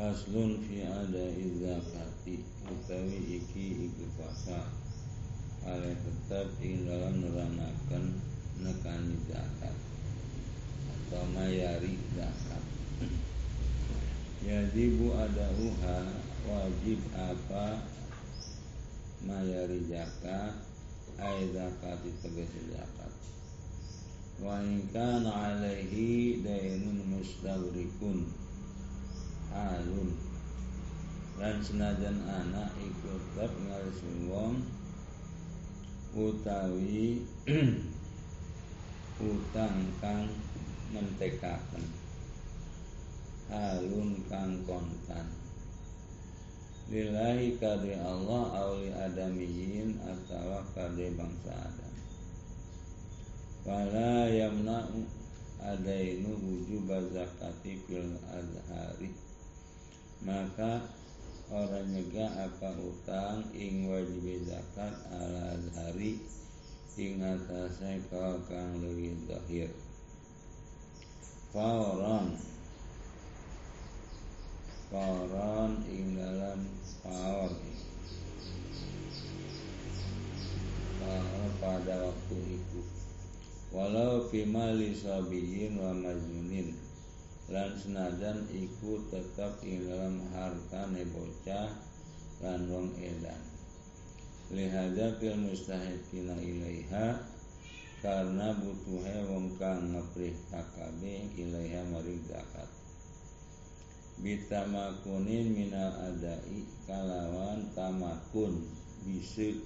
Faslun fi ada zakati utawi iki iku fasa ale tetap ing dalam neranakan nekani zakat atau mayari zakat. Yajibu ada uha wajib apa mayari zakat? Ay zakat tegesi zakat. Wa in kana alaihi dainun mustawrikun alun dan senajan anak ikut tetap ngaris wong utawi utang kang mentekaken halun kang kontan. Lillahi kade Allah auli adamiyin atau kade bangsa Adam. Fala yamna'u adainu wujub zakati fil azhari maka orang nyegah apa utang ing wajib zakat ala hari ing kau kang lebih zahir. Fauron Fauron ing dalam faur pada waktu itu. Walau fimali sabiyin wa majnunin lan senajan iku tetap ing dalam harta bocah lan wong edan. Lihada fil mustahiqina ilaiha karena butuhe wong kang ngeprih kakabe ilaiha maring zakat. Bitamakunin minal adai kalawan tamakun bisa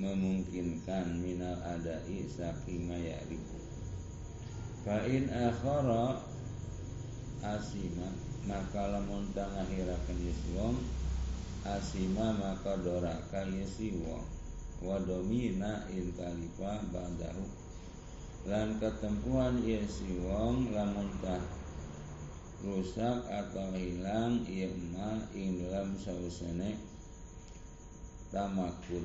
memungkinkan minal adai saking mayari fa in akhara asima maka lamun tangahirakeun yes wong. Asima maka doraka yes wong. Wa domina in kalifa ba'dahu lan ketempuan yes wong lamun tah rusak atau hilang ieu ma ing dalam sausene tamakun.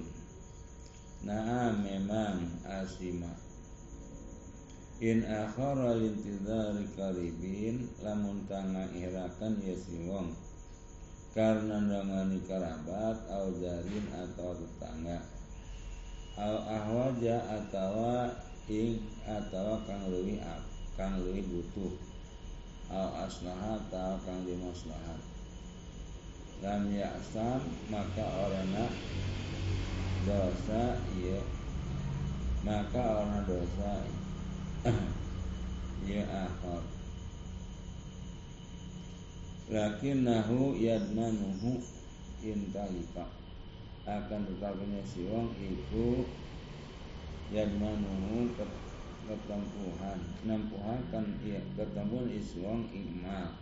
Nah memang asima In akhara lintidari karibin lamun tanga irakan ya si wong. Karena dangani kerabat au jarin atau tetangga. Au ahwaja atau ing atau kang lewi kang lewi butuh. Au aslahat atau kang dimaslahat lam ya'sam maka orangna dosa iya. Maka orang dosa ya akhar lakinnahu yadmanuhu intalika. Akan tetapinya si wong iku yadmanuhu ketempuhan. Nempuhakan ya ketempuhan iswong ima.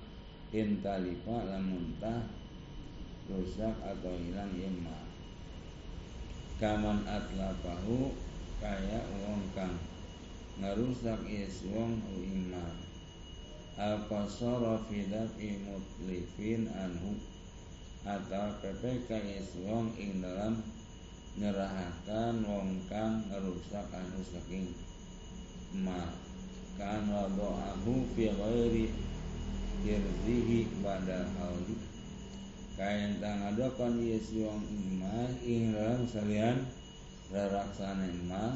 Intalifa lamun tah rusak atau hilang ima. Kaman atlapahu kaya wong kang ngarusak is wong iman. Apa sara fi mutlifin anhu. Atau PPK is wong ing dalam nyerahakan wong kang ngerusak anu saking ma kan wado'ahu fi ghairi hirzihi pada hauli kain tang adakan yes wong ima ing dalam salian raraksana ma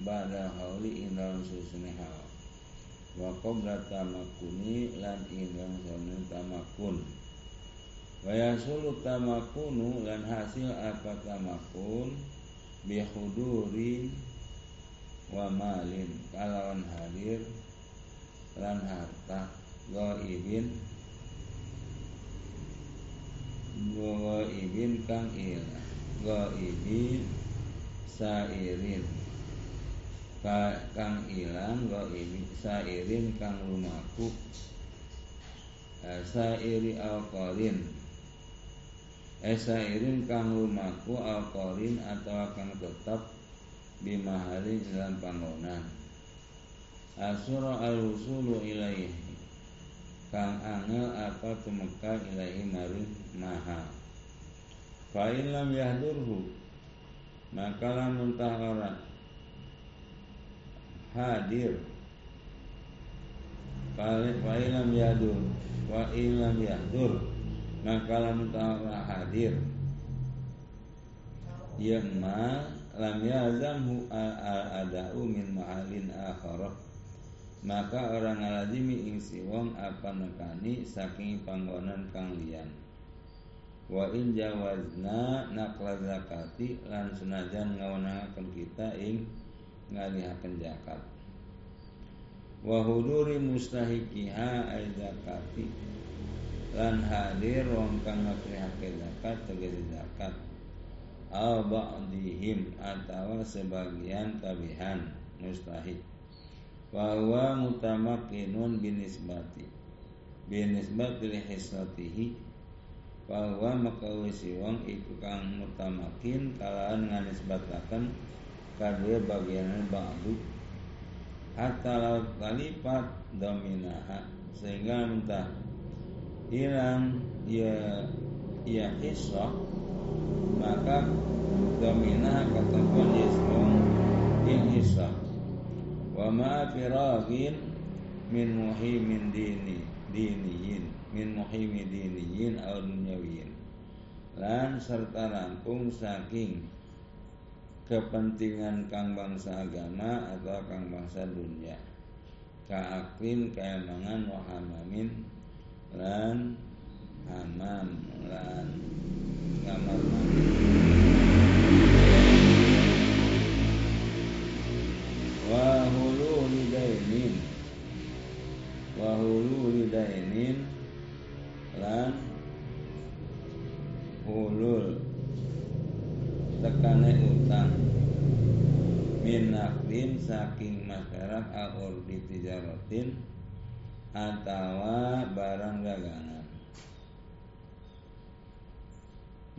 ba'da hauli ing dalam susune hal wa qabla tamakuni lan dalam susune tamakun. Wa yasulu tamakunu lan hasil apa tamakun? Bi huduri wa malin. Kalawan hadir lan harta gaibin gaibin kang ilah gaibin sairin kang ilang wa ini sairin kang lumaku. Eh, sairi alqarin eh sairin kang lumaku alqarin atau kang tetap bimahali dalam panggonan. Asura al-wusulu ilaihi. Kang angel apa tumeka ilaihi maring maha. Fa lam yahdurhu. Maka lamun tah hadir. Kali wa ilam yadur wa ilam yadur maka lamun hadir. Ya ma lam yazamhu al-ada'u min ma'alin akharah maka orang alazimi ing si wong apa nekani saking panggonan kang liyan. Wa in jawazna nakla zakati lan senajan ngawenangaken kita ing ngalihaken zakat wa huduri mustahiqiha ay zakati lan hadir wong kang ngakrihake zakat tegese zakat al ba'dihim atau sebagian tabihan mustahik bahwa mutamakinun binisbati. Binisbati hisnatihi. Bahwa maka wisi wong kang mutamakin kalaan nganisbataken kadua bagian ba'du laut kalipat dominaha. Sehingga mentah hilang ya ya hisrah maka dominaha katakan in hisrah wa ma firagin min muhimin dini diniyin min muhimi diniyin au dunyawiyin lan serta rampung saking kepentingan kang bangsa agama atau kang bangsa dunia. Kaaklin keemangan wahamamin lan hamam lan kamar mandi wahulu lidainin wahulu lidainin lan hulul tekane utang. Min nakdin saking masyarakat al di tijaratin atawa barang dagangan.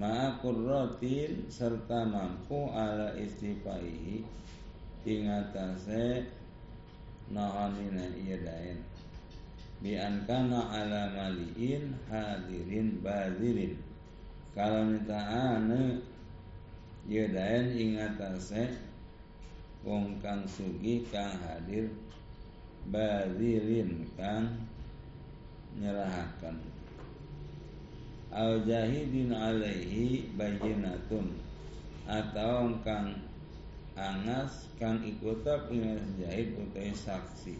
Ma'akurrotin serta mampu ala istifaihi ing atase nahanina iya daen. Bi kana ala maliin hadirin bazirin kalau ane iya daen ing atase wong kang sugih kang hadir bazirin kang nyerahaken. Al jahidin alaihi bayinatun atau kang angas kang ikutab ing jahid utai saksi.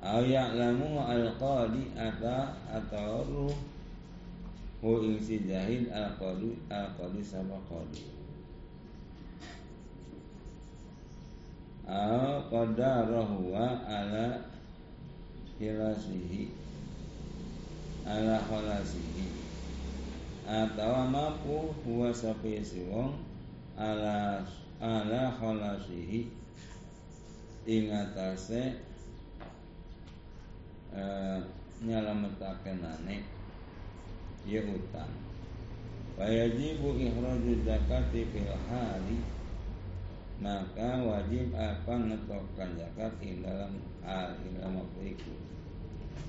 Aw ya'lamu al-qadi ata atau ruh hu ing si jahid al-qadi al-qadi sama qadi Aw qadarahu wa ala hilasihi ala khalasihi atau mampu huwa sapi si wong ala ala khalasihi ing atase e, nyalametake ya utang wajibu ikhraju zakati fil hali. Maka wajib apa ngetokkan zakat dalam hal dalam waktu itu?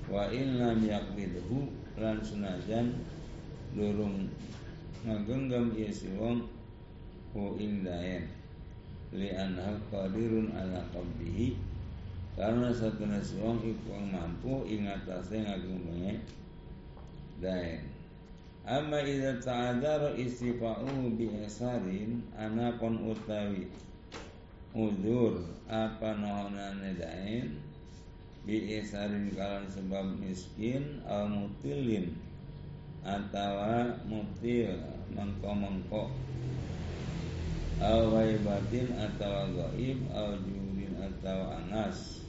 Wa in lam yaqbidhu lan senajan durung ngagenggam ieu si wong hu ing daen li'annahu qadirun ala qabdihi karena satu wong iku mampu ing atase ngagungnya daen amma idza ta'adzara istifa'u bi ihsarin anakon utawi udur apa nohonane daen bi ihsarin kalan sebab miskin au mutilin atawa mutil mengko-mengko. Au ghaibatin atau gaib au jurin atau anas.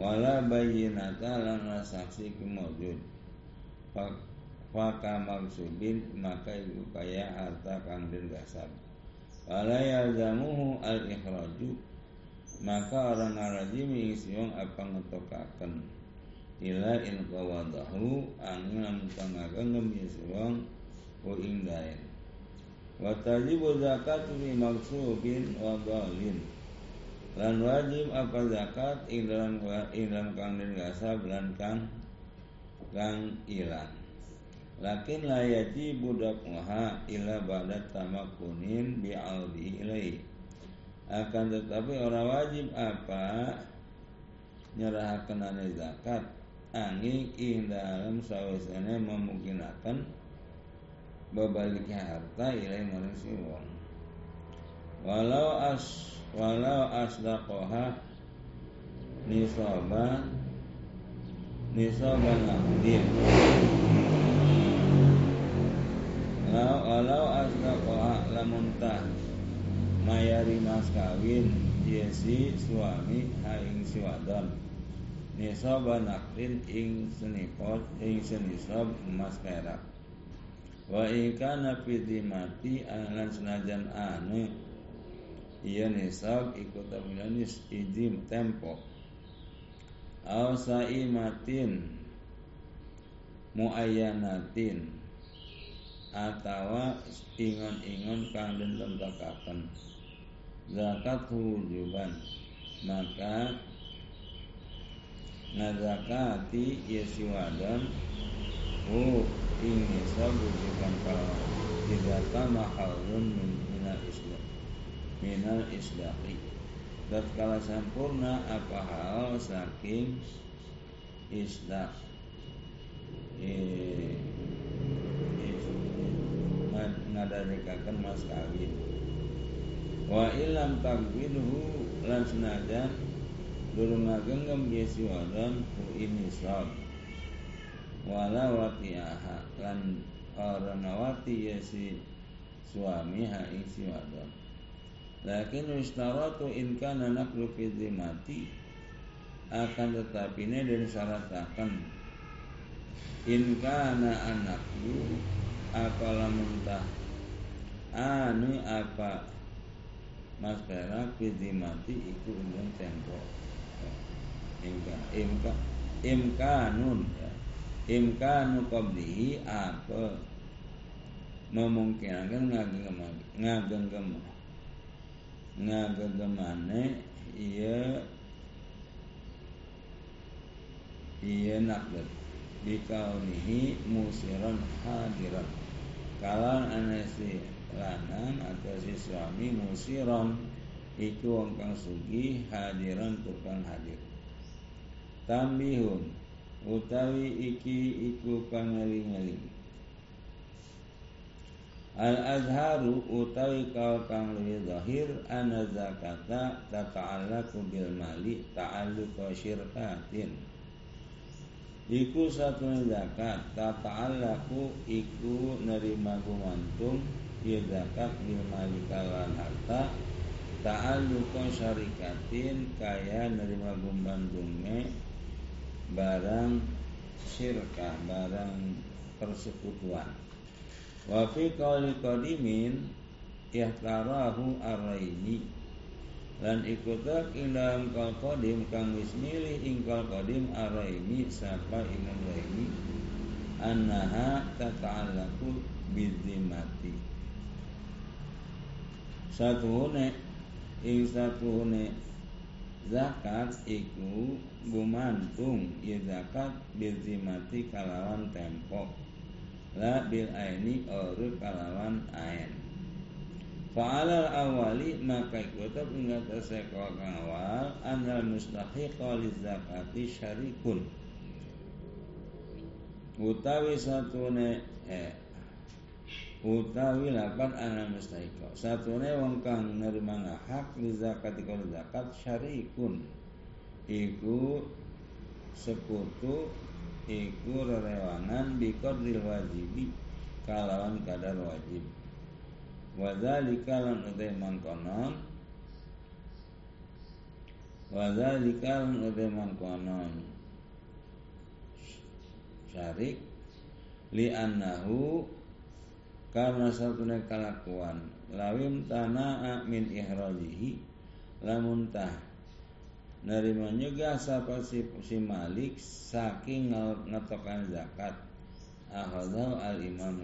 Wala bayyinata lan saksi kemujud Faka maksudin maka ibu kaya harta kang den gasab Wala yalzamuhu al ikhraju maka orang ngaraji mengisiong apa ngetokaken. Ila in qawadahu angin tangagan ngisiong ku ing daen tajibu zakat fi maksubin wa lan wajib apa zakat ing dalam ing dalam kang den gasab lan kang kang ilang lakin la yajibu dakwaha illa ba'da tamakunin bi'audi ilai. Akan tetapi orang wajib apa? Nyerahaken ane zakat. Angin ing dalam sawisane memungkinaken bebaliknya harta ilai maring si wong walau as walau asdaqoha nisaba nisaba naqdin walau asdaqoha lamuntah mayari mas kawin yesi suami haing si wadon. Nisaba naqdin ing senipot ing senisab emas perak. Wa ikana mati alan senajan anu iya nisab ikut tamilanis idim tempo. Au saimatin muayyanatin atawa ingon-ingon kang den tentakaken zakat wujuban. Maka ngazakati yesi wadon hu ing nisab wujuban kalawan tidak tama halun min minal islam. Minal islahi tatkala sempurna apa hal saking islah eh, ngadarekaken mas kawin. Wa ilam takwinhu lan senajan durung ngagenggam yesi wadan hu ini sab wala wati'aha lan karena wati yesi suami ha ing si wadan lakin istaratu in kana naqlu mati akan tetapi ini dan syaratakan in kana anakku apa muntah anu apa? Mas fi mati iku undang tempo imka imka imkanun ya. Imkanu qablihi apa? Memungkinkan ngagem ngagem ngagegemane iya iya naklet bikaunihi musiran hadiran kalan anesi lanang atau si suami musiron iku wong kang sugi hadiran tukang hadir. Tambihun utawi iki iku pangeling-eling Al azharu utawi kau kang luwih zahir ana zakata tata'allaqu bil mali ta'alluqa syirkatin Iku satu zakat. Tata'allaqu iku nerima gumantung ya zakat bil mali kalan harta. Ta'alluqa syarikatin kaya nerima gumbandungnya barang syirkah barang persekutuan. Wa fi qawli qadimin yahtarahu arraini lan ikutak ing dalam kal qadim kang wis milih ing kal qadim arraini sapa imam raini annaha tata'allaqu bizimati. Satuhune ing satuhune zakat iku gumantung ya zakat bil zimati kalawan tempo. La bil aini oru kalawan ain Fa'alal awali maka ikutab ingat kang awal Anal mustahiqa zakati syarikun. Utawi satune eh, utawi lapan ana mustahika satune wong kang nerima hak li zakat kalau zakat syarikun. Iku sekutu iku rerewangan biqadril wajibi kalawan kadar wajib wadzalika lan utai mangkonon. Wadzalika lan utai mangkonon. Syarik. Li annahu karena satu kelakuan. Lawim tanah min ihrajihi. Lamun tah nerima juga sapa si, si Malik saking ngetokan zakat. Ahadzau al imam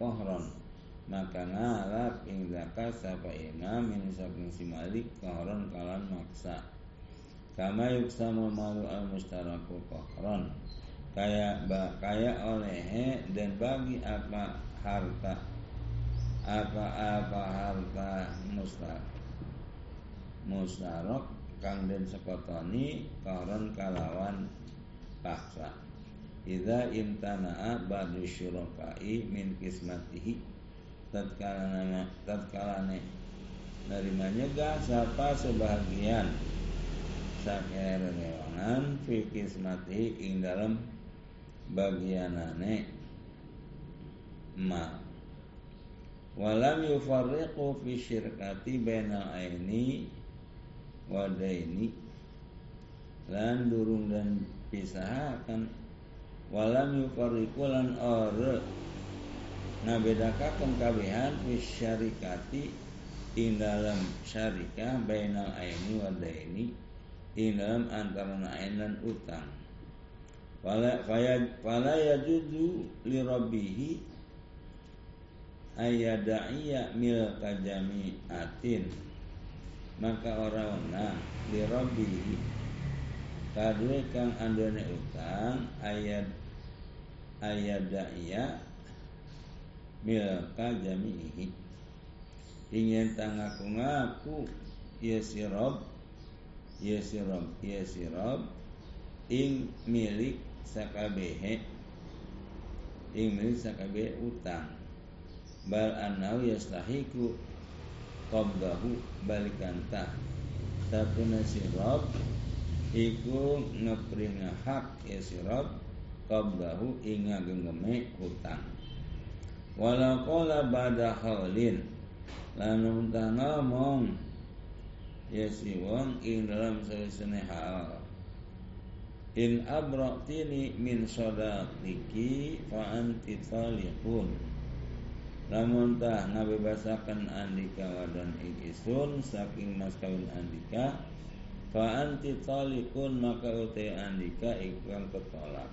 kohron maka ngalap ing zakat sapa imam min saking si Malik kohron kalan maksa. Kama yuksama malu al mustaraku kohron kaya kaya oleh dan bagi apa harta apa-apa harta mustar mustarok kang den sekotoni koron kalawan paksa. Idza imtana'a ba'du syurakai min kismatihi tatkala nama tatkala ne nerima nyegah siapa sebahagian. Saker rewangan fi kismatihi ing dalam bagianane. Ma. Walam yufarriqu fi syirkati baina aini wadaini lan durung dan pisahakan walam yufarriqu lan ore ngabedakaken kabehan fi syarikati ing dalam syarikah bainal aini wa daini? Ing dalam antara ain dan utang. Fala yajuzu li rabbih ayadaiya milka jami'atin. Maka orang nah li rabbih kadue kang andone utang ayat ayat milka jami'ihi ingin tangaku ngaku ya sirob ya sirob ya sirob ing milik sakabehe. Ing milik sakabehe utang. Bal anau yastahiku. Qabdahu balikantah satuna sirob iku ngepring hak ya sirab qablahu inga genggeme hutang wala qala ba'da haulin. Lan ngomong. Ya si wong ing dalam selesai hal. In abraqtini min sadaqiki fa anti taliqun. Lamun tah ngabebasaken andika wadon ing isun saking mas kawin andika Fa anti maka utai andika iklan ketolak.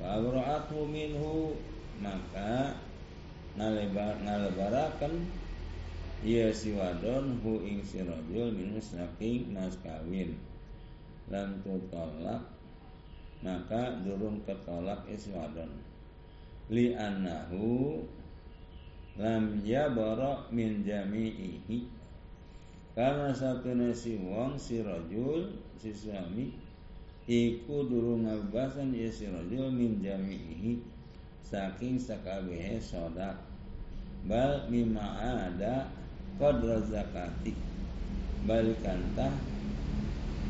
Fa minhu maka nalebar nalebarakan ia si wadon hu ing si rajul minhu saking mas kawin. Lam tolak maka durung ketolak isi wadon. Li annahu lam yabara min jami'ihi. Karena satu nasi wong si rajul si suami iku durung ngabasan ya si rajul min jami'ihi saking sakabehe sodak bal mima ada qadra zakati balikantah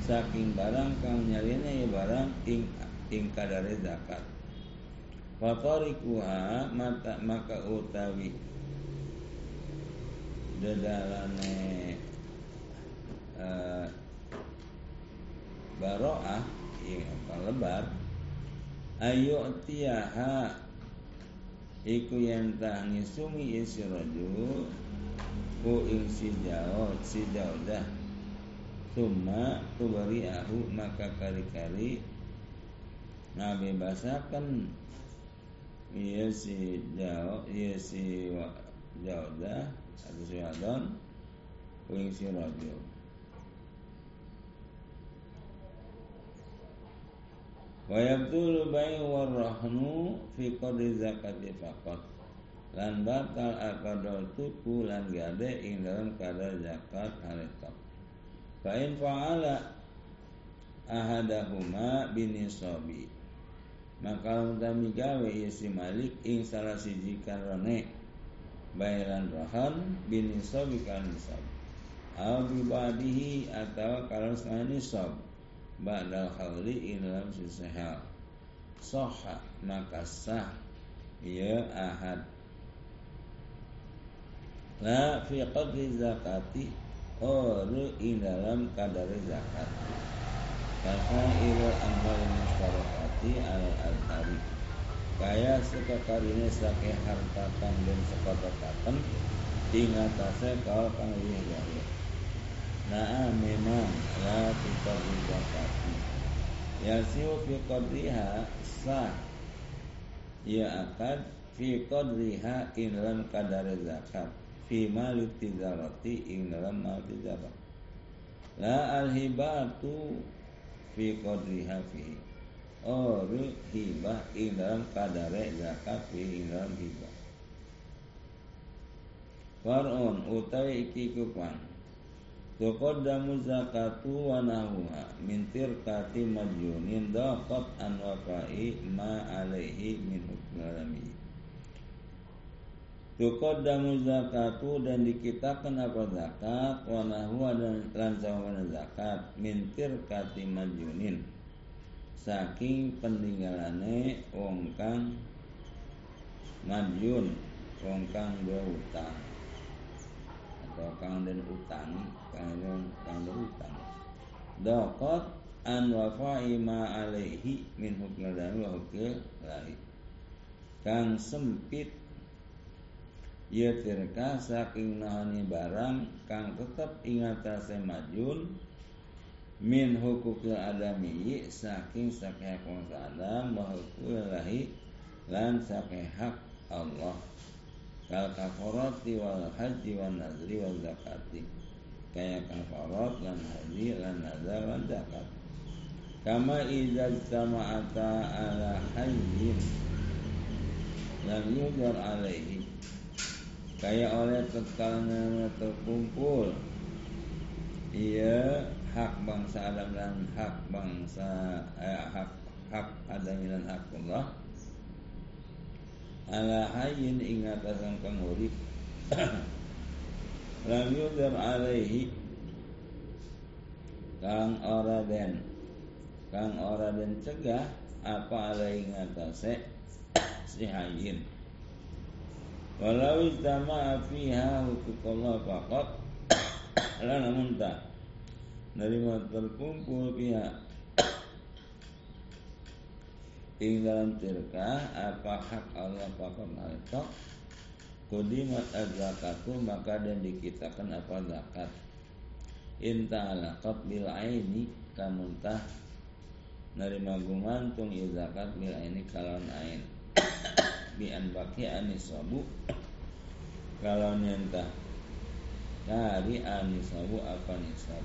saking barang kang nyalina ya barang ing ing kadare zakat. Fatarikuha mata maka utawi dedalane uh, baroah yang lebar ayo tiaha iku yang tak ngisumi isi rajul ku ing si jauh si jauh dah. Suma tubari ahu maka kari-kari ngabebasakan iya si jauh iya si jauh dah atau si wadon ku ing si rajul Wa yabdulu bai warahnu fi qadri zakati faqat. Lan batal akadal tuku lan gade ing dalam kadar zakat haletok. Fa fa'ala ahadahuma binisabi. Maka untami gawe isi malik ing salah siji karone bayaran rohan binisabi kan nisab. Au bibadihi atau kalau sekali nisab ba'dal khawli in dalam sisa hal soha maka sah. Ya ahad. La fi qadri zakati Oru in dalam kadar zakat. Kata ilal amal musyarakati al adhari Kaya sekakarinya sake hartakan dan sekotokatan Ingatase kau kang wih Nah memang La tuqadri zakati. Yasiu fi qadriha Sah. Ya akad Fi qadriha In dalam kadar zakat. Fi mali tijarati In dalam mal tijarat La alhibatu Fi qadriha fi Oru hibah In dalam kadar zakat Fi in dalam hibah Far'un utawi iki kupang Tuqaddamu zakatu wa nahuha min tirkati majnunin daqat an wafai ma alaihi min hukmi Tuqaddamu zakatu dan dikitakan apa zakat wa nahuha dan lan zakat min tirkati majnunin. Saking peninggalane wong kang madjun wong kang utang kang den utangi kang den kang den utang. Daqat an wafai ma alaihi min hukmil wa hukmil lahi. Kang sempit Ya tirka saking nahani barang kang tetap ingat majun min hukukil adami saking sakeh hak adam wa hukulillahi lan sakeh hak Allah kal kafarati wal haji wan nazri wal zakati. Kaya kafarat lan haji lan nazar lan zakat. Kama idza jama'ata ala hayyin lam yudhar alaihi. Kaya oleh tekalnya terkumpul. Ia hak bangsa Adam dan hak bangsa eh, hak hak Adam dan hak Allah ala hayyin ingat asan kang urip lam yudhar alaihi. Kang ora den kang ora den cegah apa alaihi ngatasé si hayyin. Walau istama fiha hukukullah faqat. La namun tak. Nerima terkumpul pihak Ing dalam tirkah Apa hak Allah faqat malitok Kudimat az-zakatu Maka dan dikitakan apa zakat. Inta alaqat bil aini Kamuntah Nerima gumantung zakat bil aini kalon ain. Bi an baki anisabu kalau nyentah dari anisabu apa nisab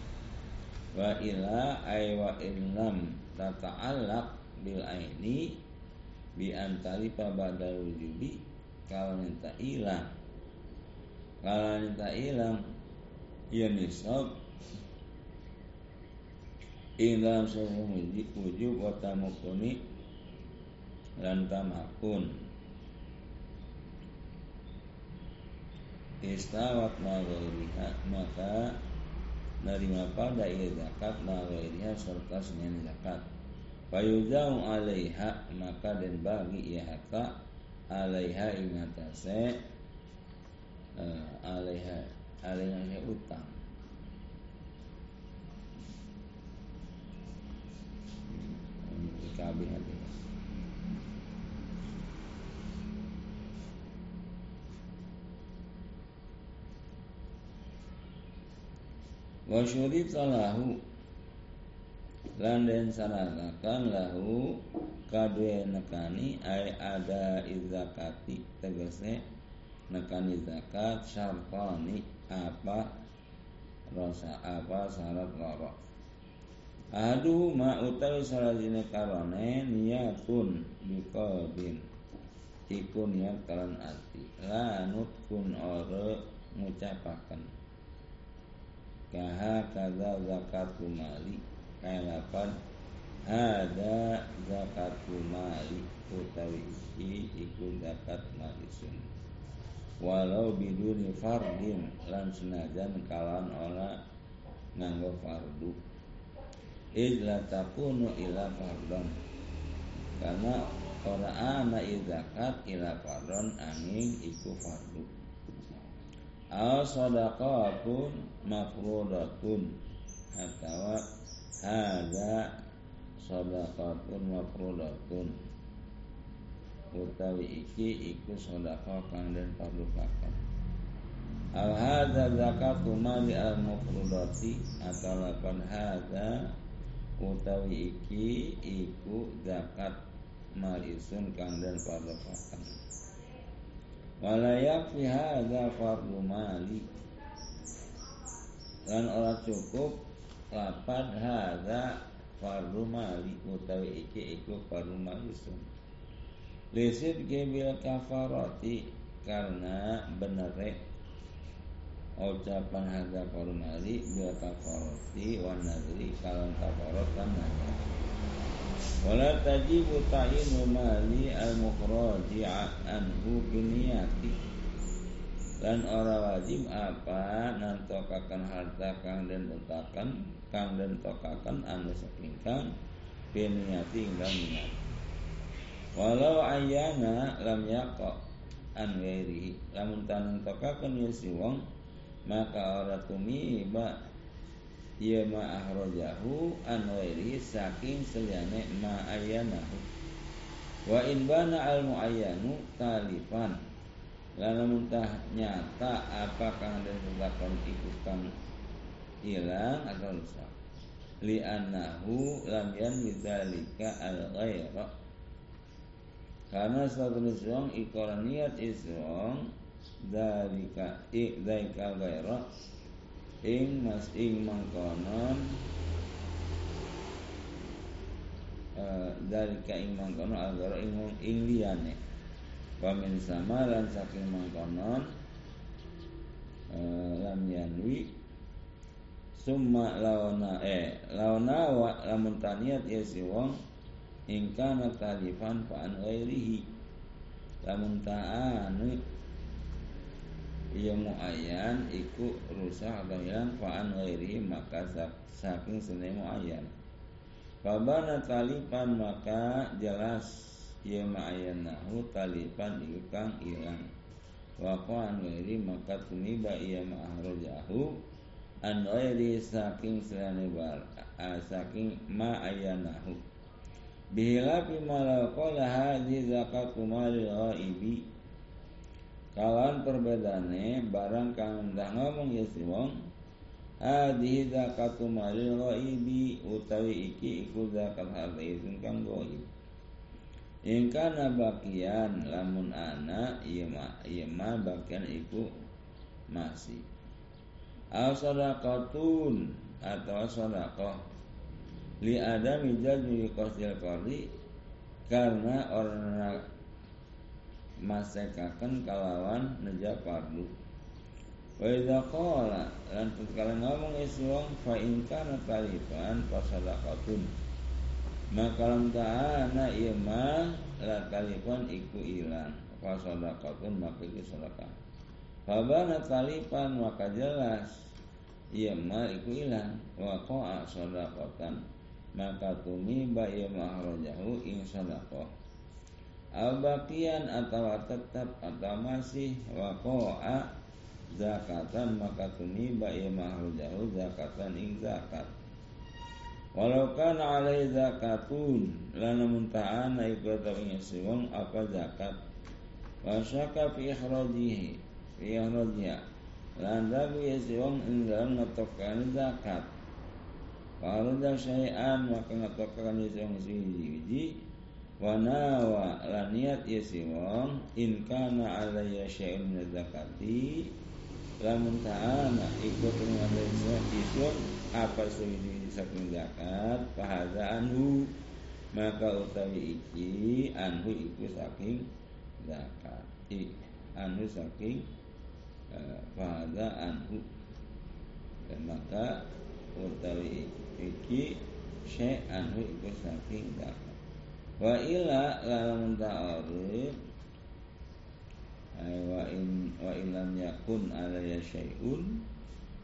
wa ila ay wa illam tata'allaq bil aini bi antali pa badal wujubi kalau nyenta hilang kalau nyenta hilang ya nisab dalam seluruh wujub wa tamukuni lan tamakun. Istawat maghriha maka nerima pada ia zakat maghriha serta senin zakat Fayuzau alaiha maka dan bagi ia harta alaiha ingatase uh, alaiha alaiha utang. Kabeh wa syurita lan den saranakan lahu kadue nekani ay ada izakati tegese nekani zakat syartani apa rasa apa syarat loro Adu ma utawi salajine karone niyatun biqalbin iku niat kalan ati. Lanut kun ora ngucapaken. Kaha kada zakatu mali kalapan ada zakatu mali utawi iki iku zakat malisun walau biduni fardin lan senajan kalan ora nganggo fardu. Illa takunu ila fardon. Karena ora ana zakat ila fardon angin iku fardu. Al sadaqatun mafrudatun atau hada sadaqatun mafrudatun utawi iki iku sedekah kang den parlukaken al hadza zakatu mali al mafrudati atau lapan hadza utawi iki iku zakat malisun kang den parlukaken walayak fi hadza fardu mali. Lan ora cukup lapan hadza fardu mali utawi iki iku fardu mali sun. Lisid gebil kafarati karena benere ucapan hadza korunali bil kafarati wan nadri kalam kafarat kan nazar wala tajibu ta'inu mali al mukhraji anhu biniyati dan orang wajib apa nantokakan harta kang den tetakan kang den tokakan anu saking kang biniyati ing niat walau ayana lam yaqa an ghairihi lamun tanan tokakan ya wong maka ora tumiba ia ma ahrajahu an saking seliyane ma ayanahu wa in bana al muayyanu talifan lalu muntah nyata apakah dan terdapat ikut kang hilang atau rusak? Li annahu lam yan bidzalika al ghaira karena suatu niswang ikor niat iswang dalika ik dalika gaira ing mas ing mangkonon uh, dalika ing mangkonon agara ing ing liyane pamin sama lan saking mangkonon uh, lam yanwi summa lawana eh lawana wa lamun taniat ya si wong ingkana talifan fa an ghairihi. Lamun ta'anu ia muayyan iku rusak atau hilang fa'an ghairi maka saking senai muayyan. Fabana talipan maka jelas ia muayyan nahu talipan iku kang ilang. Waqa'an ghairi maka tumiba ia ma'ahrojahu An ghairi saking senai bar saking ma'ayyanahu Bihilafi malaqala hadhi zakatu malil ghaibi. Kawan perbedaane barang kang dah ngomong ya si wong hadhihi zakatu malil ghaibi utawi iki iku zakat harta itu kang ghaib ingkana bakian lamun ana iya ma iya ma bakian iku masih. Aw sadaqatun atau sadaqah. Li adami jadmi qasdil qadi karena orang masekaken kalawan neja pardu wa idza qala lan ngomong iswang fa in kana talifan fa maka lam ta'ana ieu mah la talifan iku ilang. Fa sadaqatun maka iku sedekah. Fa bana talifan maka jelas. Ieu mah iku ilang. Wa qa'a sadaqatan. Maka tumi ba ieu mah rajahu ing sadaqah Al-baqiyan atau tetap atau masih wakoa zakatan maka tuniba ia mahrujahu zakatan ing zakat Walau kan alai zakatun lana munta'ana ing siwong apa zakat? Wasyaka fi ikhrajihi fi ikhrajiha lan dagu ya siwong ing dalam ngetokan zakat. Kalau syai'an maka ngetokan ya siwong siji Wanawa laniat ya si wong in kana syai'un zakati lamun ta'ana dengan isun apa sujudi saking zakat pahaza anhu maka utawi iki anhu iku saking zakat. I anhu saking pahaza e, anhu. Dan maka utawi iki syai' anhu iku saking zakat. Wa ila lalam ta'arif wa in wa ilam yakun alaya syai'un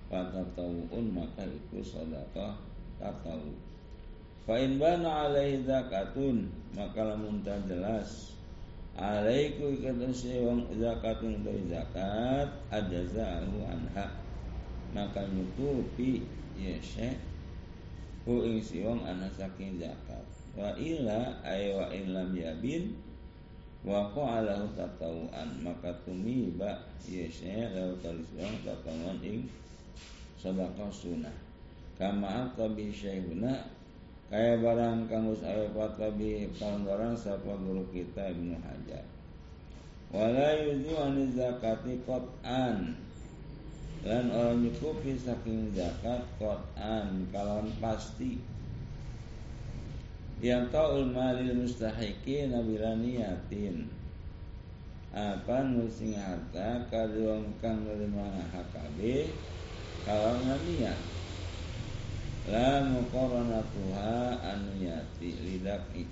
fatatawun maka itu sedekah tatawu fa in bana alaihi zakatun maka lamun jelas. Alaiku ikatan sewang zakatun dari zakat ajazahu anha. Maka nyutupi ya syekh hu ing siwang ana saking zakat. Wa ila ay wa in lam yabin wa qa'alahu tatawuan. Maka tumiba yasnya lahu talisbang tatawuan ing sedekah sunnah. Kama atabi syaihuna kaya barang kamus ayo patabi barang sapa guru kita Ibnu Hajar. Wala yuzu aniz zakati qat'an. Dan orang nyukupi saking zakat qat'an kalon pasti. Yang taul malil mustahiki nabila niyatin apa nusing harta kaduang kang nerima hakabe kalau niat la muqaranatuha anu yati lidaki.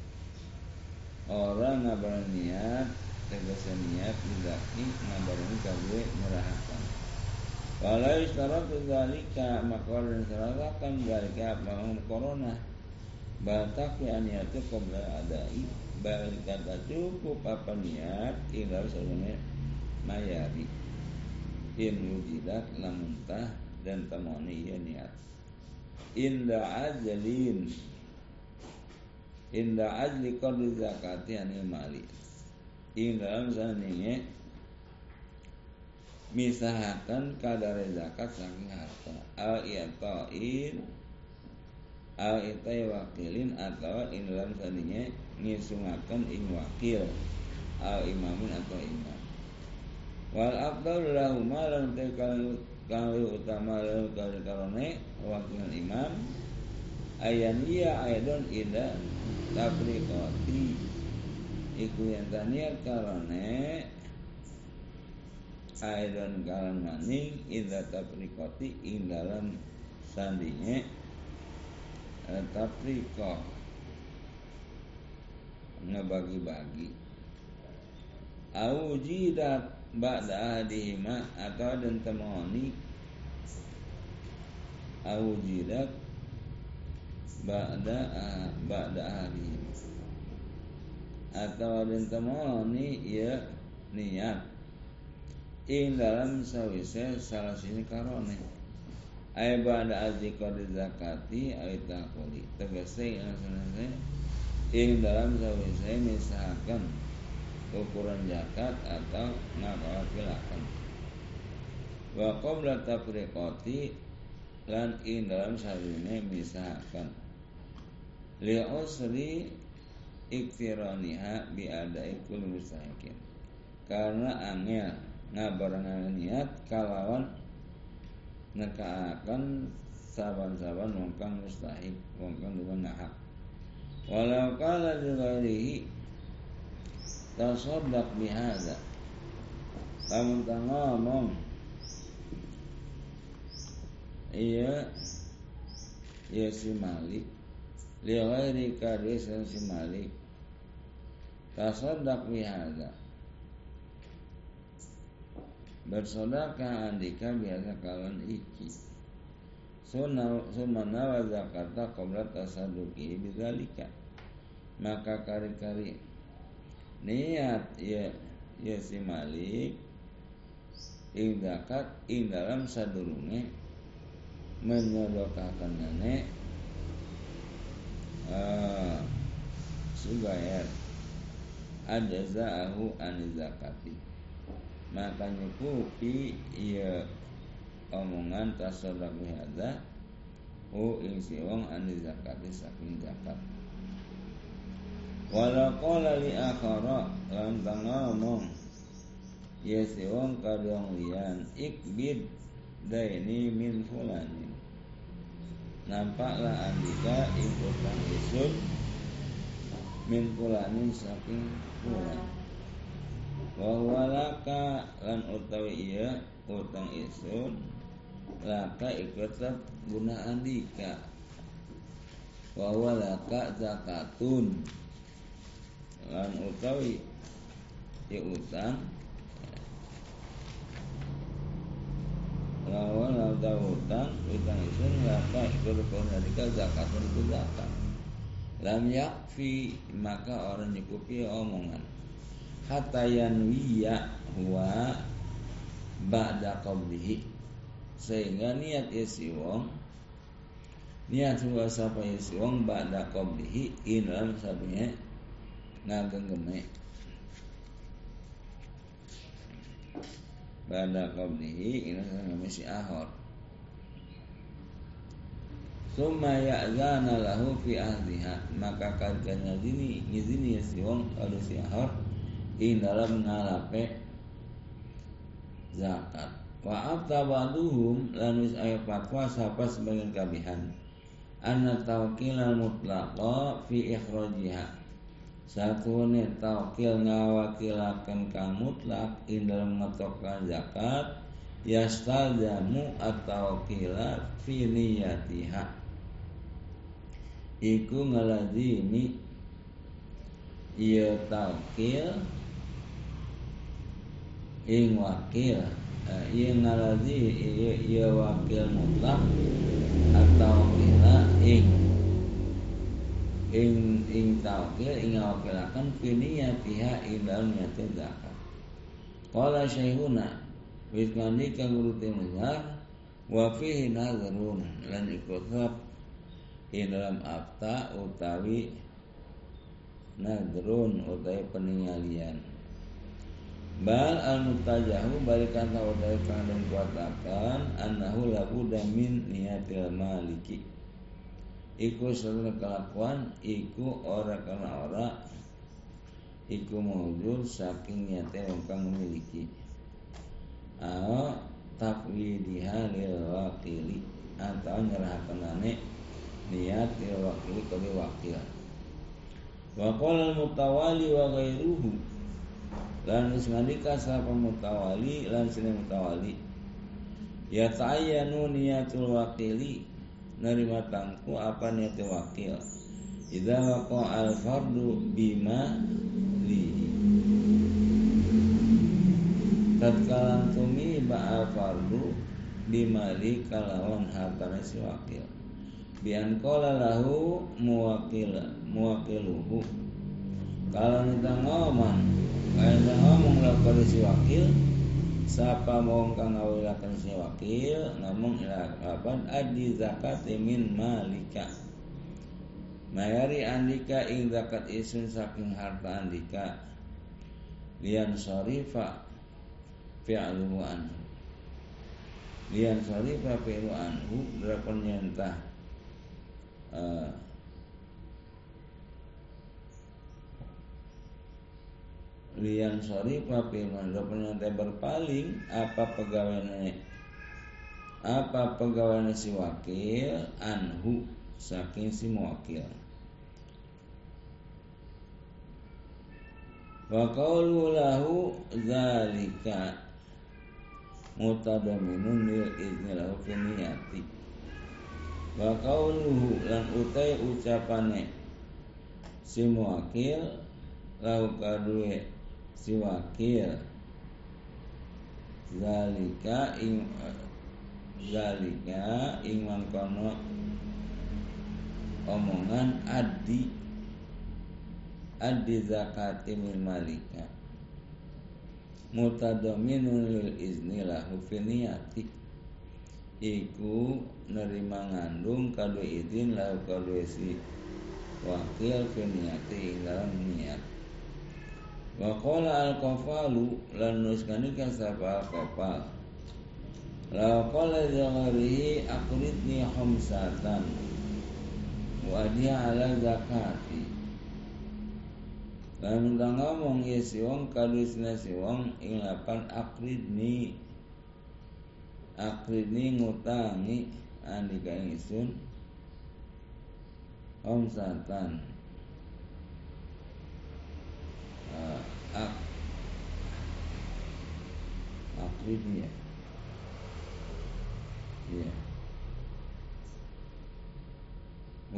Orang ngabar niat tegese niat lidaki ngabarin kabeh nyerahakan kalau isyarat zalika maka dan syaratakan zalika apa corona batak ya niatnya qabla adai balik kata cukup apa niat ilar sebenarnya mayari. In wujidat lamun tah dan temoni ya niat. Inda ajlin inda ajli qadri zakati anil mali ing dalam saningnya misahakan kadar zakat saking harta. Al i'ta'in al itai wakilin atau ing dalam saningnya ngisungaken ing wakil. Al imamin atau imam. Wal afdal lahuma lan kali utama kali karone wakilan imam. Ayan iya aidon ida tabrikoti iku yang taniat karone aidon kalan maning ida tabrikoti ing dalam sandinya. Eh, tabrikot ngebagi-bagi. Au jidat ba'da ahadihima atau dan temoni au jidat ba'da ba'da ahadihima. Atau temoni ya niat. Ing dalam sawise salah sini karone. Ay ba'da azikor zakati ay takoli tegese ing dalam sawise misalkan ukuran zakat atau ngapakilakan wa qabla tafriqati lan ing dalam sarine misalkan li usri iktiraniha bi adai kul mustahikin. Karena angel ngabarengan niat kalawan nekaakan saban-saban wong kang mustahik wong kang hak. Walau kala dighairihi Tasaddaq bihada Kamu ngomong Iya. Ya si Malik. Lighairi kadis si Malik. Tasaddaq bihada Bersodakah andika biasa kawan iki? Sumana wa zakata qabla tasaduki bidzalika. Maka kari-kari niat ya ya si Malik ing zakat ing dalam sadurunge menyodokakan nenek uh, subayar ajaza'ahu an zakati. Maka nyukupi ia omongan tasadaq hadza hu ing si wong ani zakati saking zakat wala li akhara lan ngomong. Ya si wong kadang lian ikbid daini min fulani. Nampaklah andika ing utang isun min fulanin saking fulan. Wa lan utawi iya utang isun laka ikutlah guna andika. Wa laka zakatun lan utawi ya utang. Lawan ada utang utang itu laka ikut guna andika zakatun itu zakat. Lam yakfi maka orang nyukupi omongan. Hatta yanwiya huwa ba'da qablihi sehingga niat isi wong niat wa sapa isi wong ba'da qablihi sabinya ngagenggeme ba'da qablihi inam ngagenggeme si ahor. Summa ya'zana lahu fi ahliha. Maka kadang ngizini Ngizini ya si wong Kalau si ahor Ing dalam ngalape Zakat. Wa abtabaduhum lan wis aya fatwa sapa sebagian kabihan. Anna tawkil al mutlaqa fi ikhrajiha satu nih taukil ngawakilakan kamutlak in dalam ngetokan zakat yastaljamu atau kila fi niyatiha. Iku ngalazimi iya taukil ing wakil uh, iya ngalazi iya, iya wakil mutlak atau kila ing ing ing taukil ing wakilakan finiya pihak dalam niatin zakat. Qala syekhuna wis ngandika guru timuzhar wa fihi nazarun lan ikutap ing dalam akta utawi nadrun utawi peningalian. Bal al mutajahu balikan tahu dari kandung kuatakan Anahu labu damin niatil maliki Iku seluruh kelakuan Iku ora karena ora. Iku mawujud saking niatnya kang memiliki. Ao takwidiha lil wakili. Atau nyerahkan ane Niat lil wakili kali wakil. Wa qala mutawali wa ghairuhu. Lan wis ngandika sapa mutawali lan sine mutawali. Ya ta'ayyanu niyatul wakili nerima tangku apa niat wakil? Idza waqa al fardu bima li. Tatkala tumi ba al fardu bimali kalawan hartane si wakil. Bian qala lahu muwakil muwakiluhu. Kalau kita ngomong Kaya ngomong lakukan si wakil Siapa mau kang ngawilakan si wakil Ngomong ilakan Adi zakat min malika. Mayari andika ing zakat isun saking harta andika. Lian sorifa Fi'aluhu anhu. Lian sorifa fi'aluhu anhu Berapa nyentah uh, lian sorry papi mandro teh berpaling apa pegawai apa pegawai si wakil? Anhu saking si wakil wa lahu zalika mutadaminun lil izni lahu fi wa lan utai ucapane si muwakil lahu kadue si wakil. Zalika ing zalika ing mangkono omongan adi. Adi zakati min malika. Mutadaminun lil izni lahu finiyati iku nerima ngandung kado izin lahu kado si wakil finiyati ing dalam niat Wa qala al-qafalu lan nuskanika sapa al-qafal. La qala zaharihi aqridni khamsatan wa dia ala zakati. Lan udah ngomong ya si wong kadusna si wong ing lapan akridni akridni ngutangi andika ingsun khamsatan uh, ak akribnya ya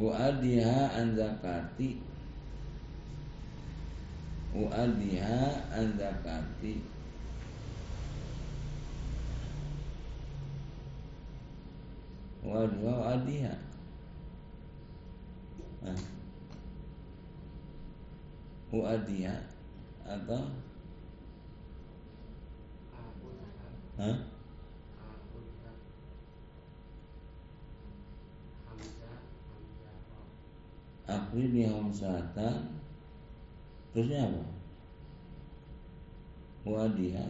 Wa'adiha an zakati. Wa'adiha an zakati. Wa'adiha wa'adiha Wa'adiha atau Hah? Akhir di hamsatan Terusnya apa? Wadiha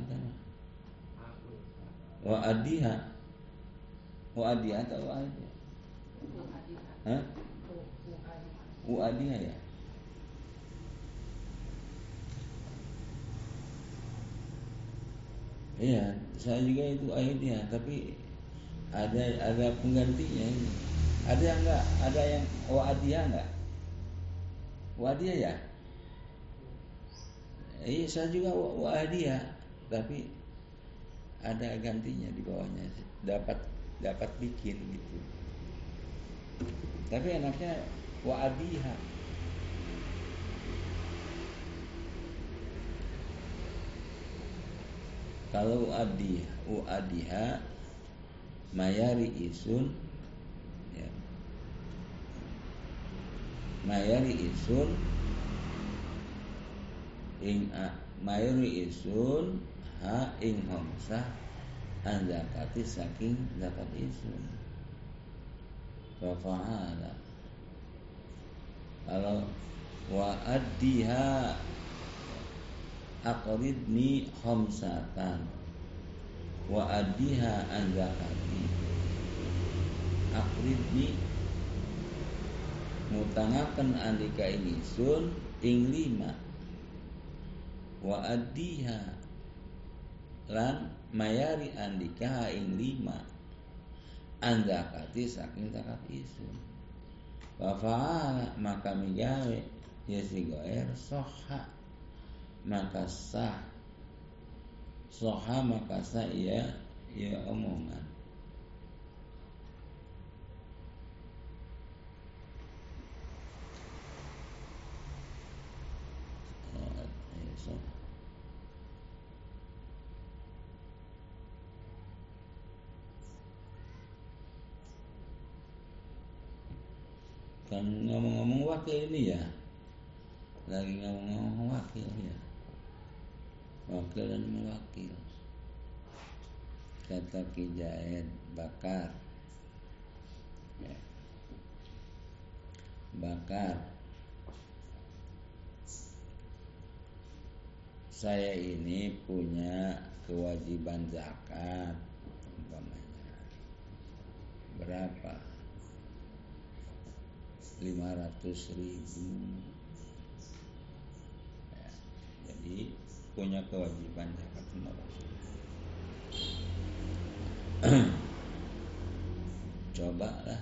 Wa adiha Wa adiha atau wa adiha? Hah? Wa adiha ya? Iya, saya juga itu akhirnya, tapi ada ada penggantinya ini. Ada yang enggak? Ada yang wadia enggak? Wadia ya? iya saya juga wa dia tapi ada gantinya di bawahnya dapat dapat bikin gitu tapi enaknya wa kalau adiha u adiha mayari isun ya. mayari isun ing a, mayuri isun ha ing homsah an saking zakat isun wa fa'ala kalau wa addiha aqridni homsatan wa addiha an zakati aqridni mutangaken andika ini sun ing lima. Wa addiha lan mayari andika ing lima. Andakati saking zakat isun. Wa fa'ala maka migawe ya si goer soha maka sah soha maka sah ya ya omongan. Kan ngomong-ngomong wakil ini ya. Lagi ngomong-ngomong wakil ya wakil dan mewakil. Kata kijaid bakar. Ya. bakar. Saya ini punya kewajiban zakat umpamanya. Berapa? 500 ribu. Ya, jadi punya kewajiban zakat 500 coba lah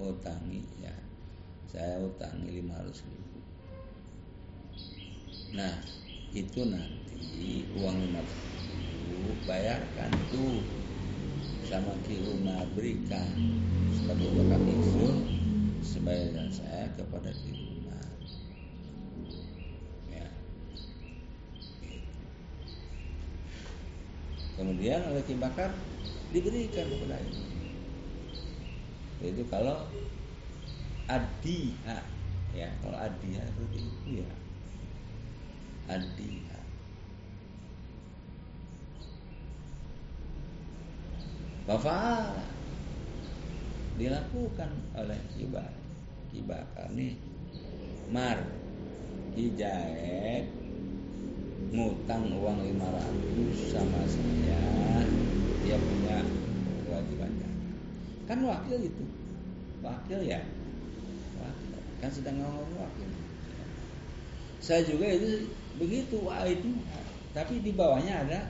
utangi ya. Saya utangi 500 ribu. Nah itu nanti uang 500 ribu bayarkan tuh sama kiruna berikan sebagai isun sebaiknya saya kepada rumah ya. Kemudian oleh Bakar diberikan kepada itu itu kalau adiha ya kalau adiha itu ya. Adiha. Bapak dilakukan oleh Kibar Kibar nih. Mar Kijaek ngutang uang 500 sama saya dia punya kewajiban kan wakil itu. Wakil ya? Wakil. Kan sedang ngomong wakil. Saya juga itu begitu itu. Tapi di bawahnya ada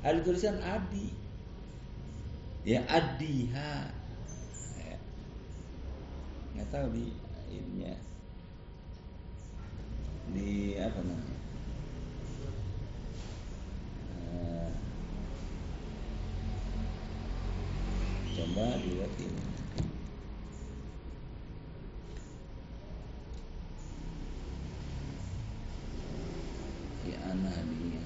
ada tulisan adi. Ya adiha. Nggak tahu di ininya. Di apa namanya uh, coba dilihat ini. Si anak di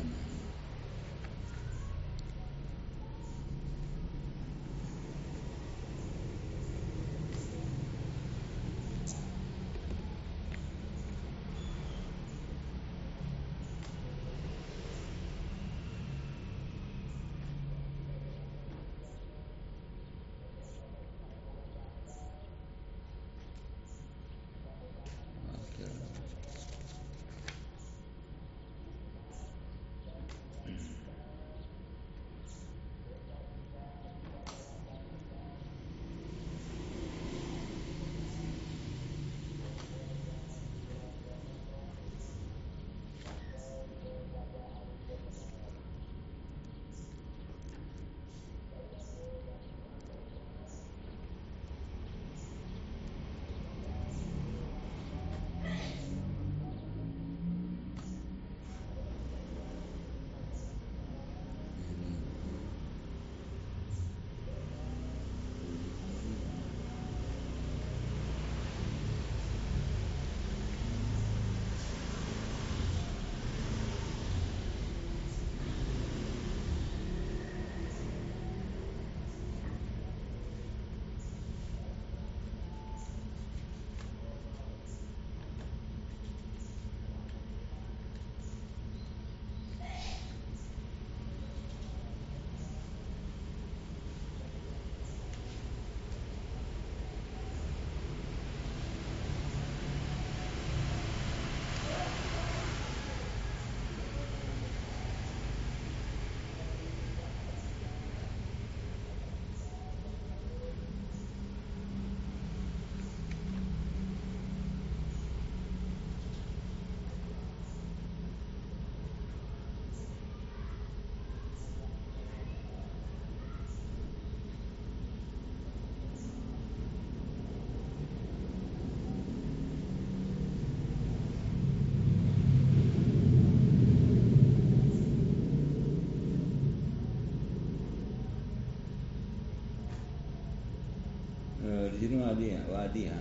wadiha, wadiha,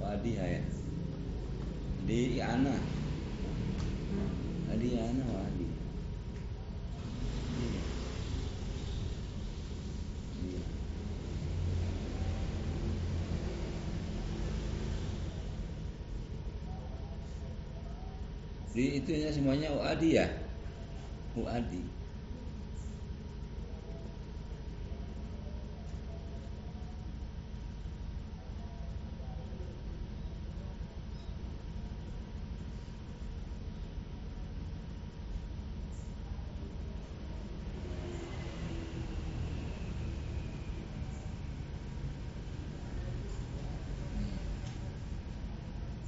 wadiha ya. Di Iana, di Iana wadi. Di itunya semuanya Uadi ya? Uadi.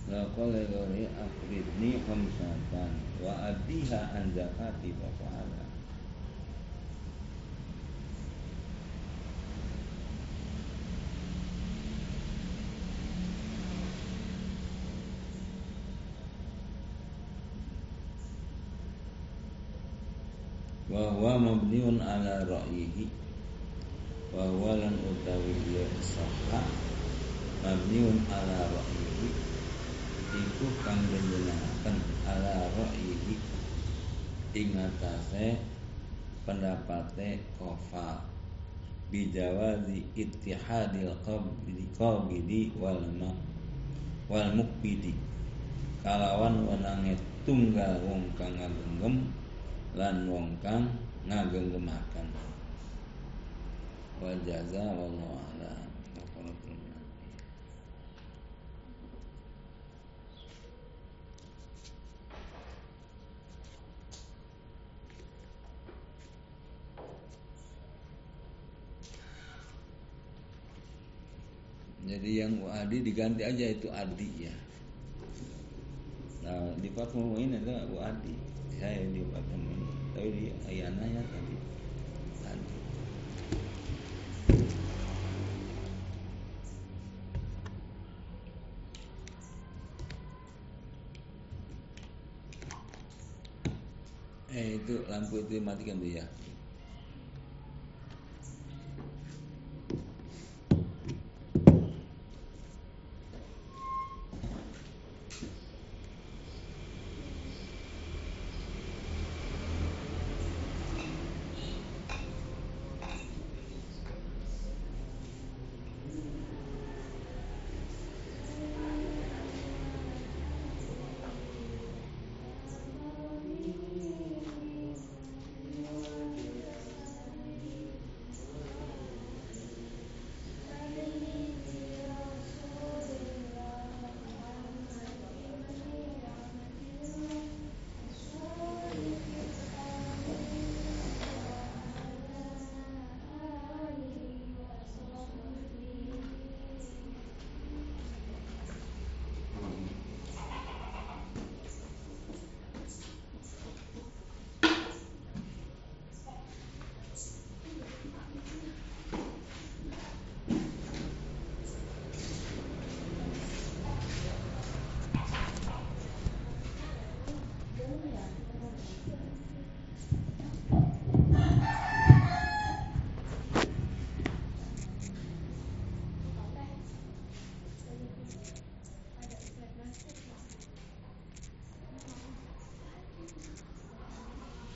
Ghairi akhridni khamsatan wa an zakati wa fa'ala. mabniun ala ra'yihi. Wa huwa lan utawi sahha. Mabniun ala ra'yihi iku kang denjenaken ala ra'yihi ing atase pendapate kofal bijawazi ittihadil qabdi qabidi wal ma wal mukbidi. Kalawan wenange tunggal wong kang ngagenggem lan wong kang ngagenggemaken. Wal jaza wallahu a'lam Jadi yang Adi diganti aja itu Adi ya. Nah di Fatma ini ada Adi. Saya di Fatma ini. Tapi di Ayananya tadi Adi. Eh itu lampu itu matikan tuh ya.